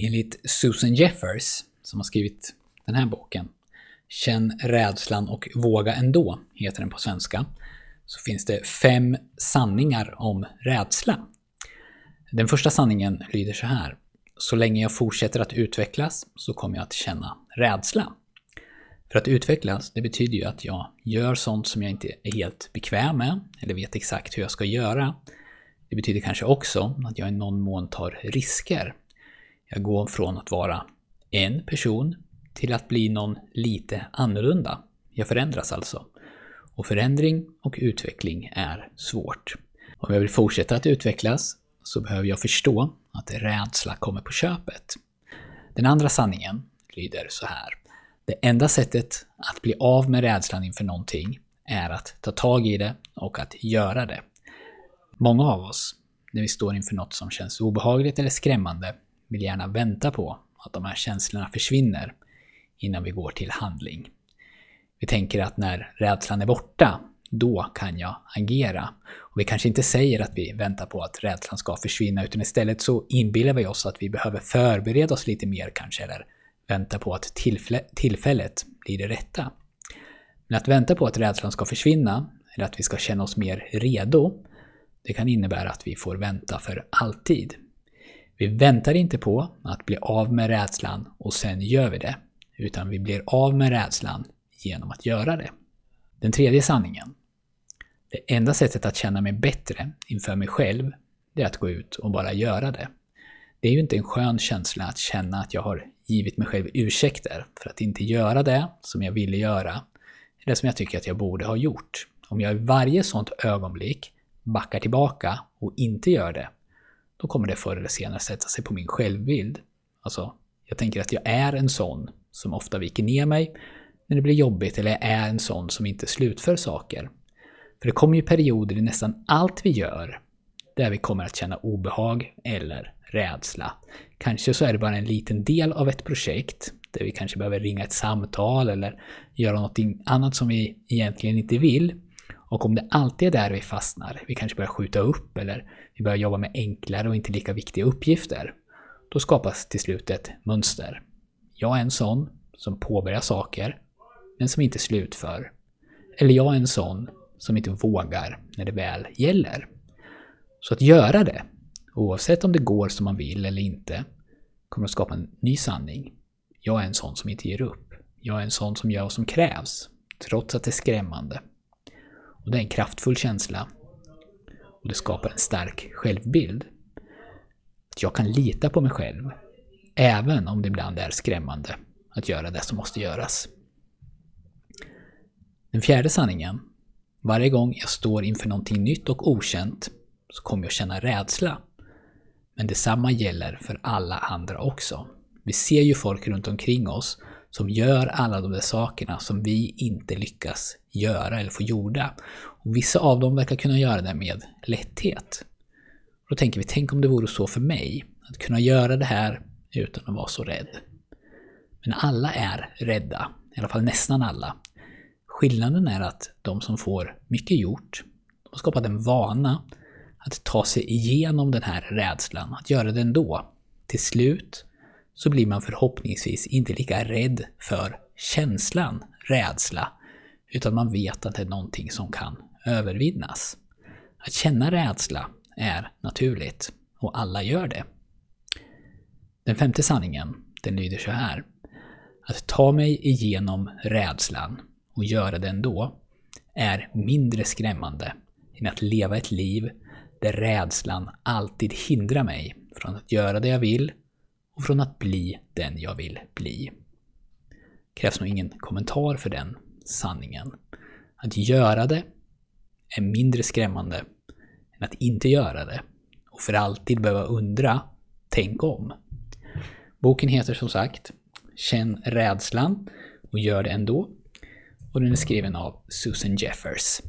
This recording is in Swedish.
Enligt Susan Jeffers, som har skrivit den här boken, Känn rädslan och våga ändå, heter den på svenska, så finns det fem sanningar om rädsla. Den första sanningen lyder så här. Så länge jag fortsätter att utvecklas så kommer jag att känna rädsla. För att utvecklas, det betyder ju att jag gör sånt som jag inte är helt bekväm med, eller vet exakt hur jag ska göra. Det betyder kanske också att jag i någon mån tar risker. Jag går från att vara en person till att bli någon lite annorlunda. Jag förändras alltså. Och förändring och utveckling är svårt. Om jag vill fortsätta att utvecklas så behöver jag förstå att rädsla kommer på köpet. Den andra sanningen lyder så här. Det enda sättet att bli av med rädslan inför någonting är att ta tag i det och att göra det. Många av oss, när vi står inför något som känns obehagligt eller skrämmande, vill gärna vänta på att de här känslorna försvinner innan vi går till handling. Vi tänker att när rädslan är borta, då kan jag agera. Och vi kanske inte säger att vi väntar på att rädslan ska försvinna, utan istället så inbillar vi oss att vi behöver förbereda oss lite mer kanske, eller vänta på att tillfället blir det rätta. Men att vänta på att rädslan ska försvinna, eller att vi ska känna oss mer redo, det kan innebära att vi får vänta för alltid. Vi väntar inte på att bli av med rädslan och sen gör vi det, utan vi blir av med rädslan genom att göra det. Den tredje sanningen. Det enda sättet att känna mig bättre inför mig själv, det är att gå ut och bara göra det. Det är ju inte en skön känsla att känna att jag har givit mig själv ursäkter för att inte göra det som jag ville göra, eller som jag tycker att jag borde ha gjort. Om jag i varje sånt ögonblick backar tillbaka och inte gör det, då kommer det förr eller senare sätta sig på min självbild. Alltså, jag tänker att jag är en sån som ofta viker ner mig när det blir jobbigt eller jag är en sån som inte slutför saker. För det kommer ju perioder i nästan allt vi gör där vi kommer att känna obehag eller rädsla. Kanske så är det bara en liten del av ett projekt där vi kanske behöver ringa ett samtal eller göra något annat som vi egentligen inte vill. Och om det alltid är där vi fastnar, vi kanske börjar skjuta upp eller vi börjar jobba med enklare och inte lika viktiga uppgifter, då skapas till slut ett mönster. Jag är en sån som påbörjar saker, men som inte slutför. Eller jag är en sån som inte vågar när det väl gäller. Så att göra det, oavsett om det går som man vill eller inte, kommer att skapa en ny sanning. Jag är en sån som inte ger upp. Jag är en sån som gör vad som krävs, trots att det är skrämmande. Och det är en kraftfull känsla. Och det skapar en stark självbild. Att jag kan lita på mig själv, även om det ibland är skrämmande att göra det som måste göras. Den fjärde sanningen. Varje gång jag står inför någonting nytt och okänt så kommer jag känna rädsla. Men detsamma gäller för alla andra också. Vi ser ju folk runt omkring oss som gör alla de där sakerna som vi inte lyckas göra eller få gjorda. Och vissa av dem verkar kunna göra det med lätthet. Då tänker vi, tänk om det vore så för mig, att kunna göra det här utan att vara så rädd. Men alla är rädda, i alla fall nästan alla. Skillnaden är att de som får mycket gjort, de har skapat en vana att ta sig igenom den här rädslan, att göra det ändå. Till slut så blir man förhoppningsvis inte lika rädd för känslan rädsla, utan man vet att det är någonting som kan övervinnas. Att känna rädsla är naturligt, och alla gör det. Den femte sanningen, den lyder så här. Att ta mig igenom rädslan och göra det ändå är mindre skrämmande än att leva ett liv där rädslan alltid hindrar mig från att göra det jag vill och från att bli den jag vill bli. Krävs nog ingen kommentar för den sanningen. Att göra det är mindre skrämmande än att inte göra det och för alltid behöva undra, tänk om. Boken heter som sagt Känn rädslan och gör det ändå och den är skriven av Susan Jeffers.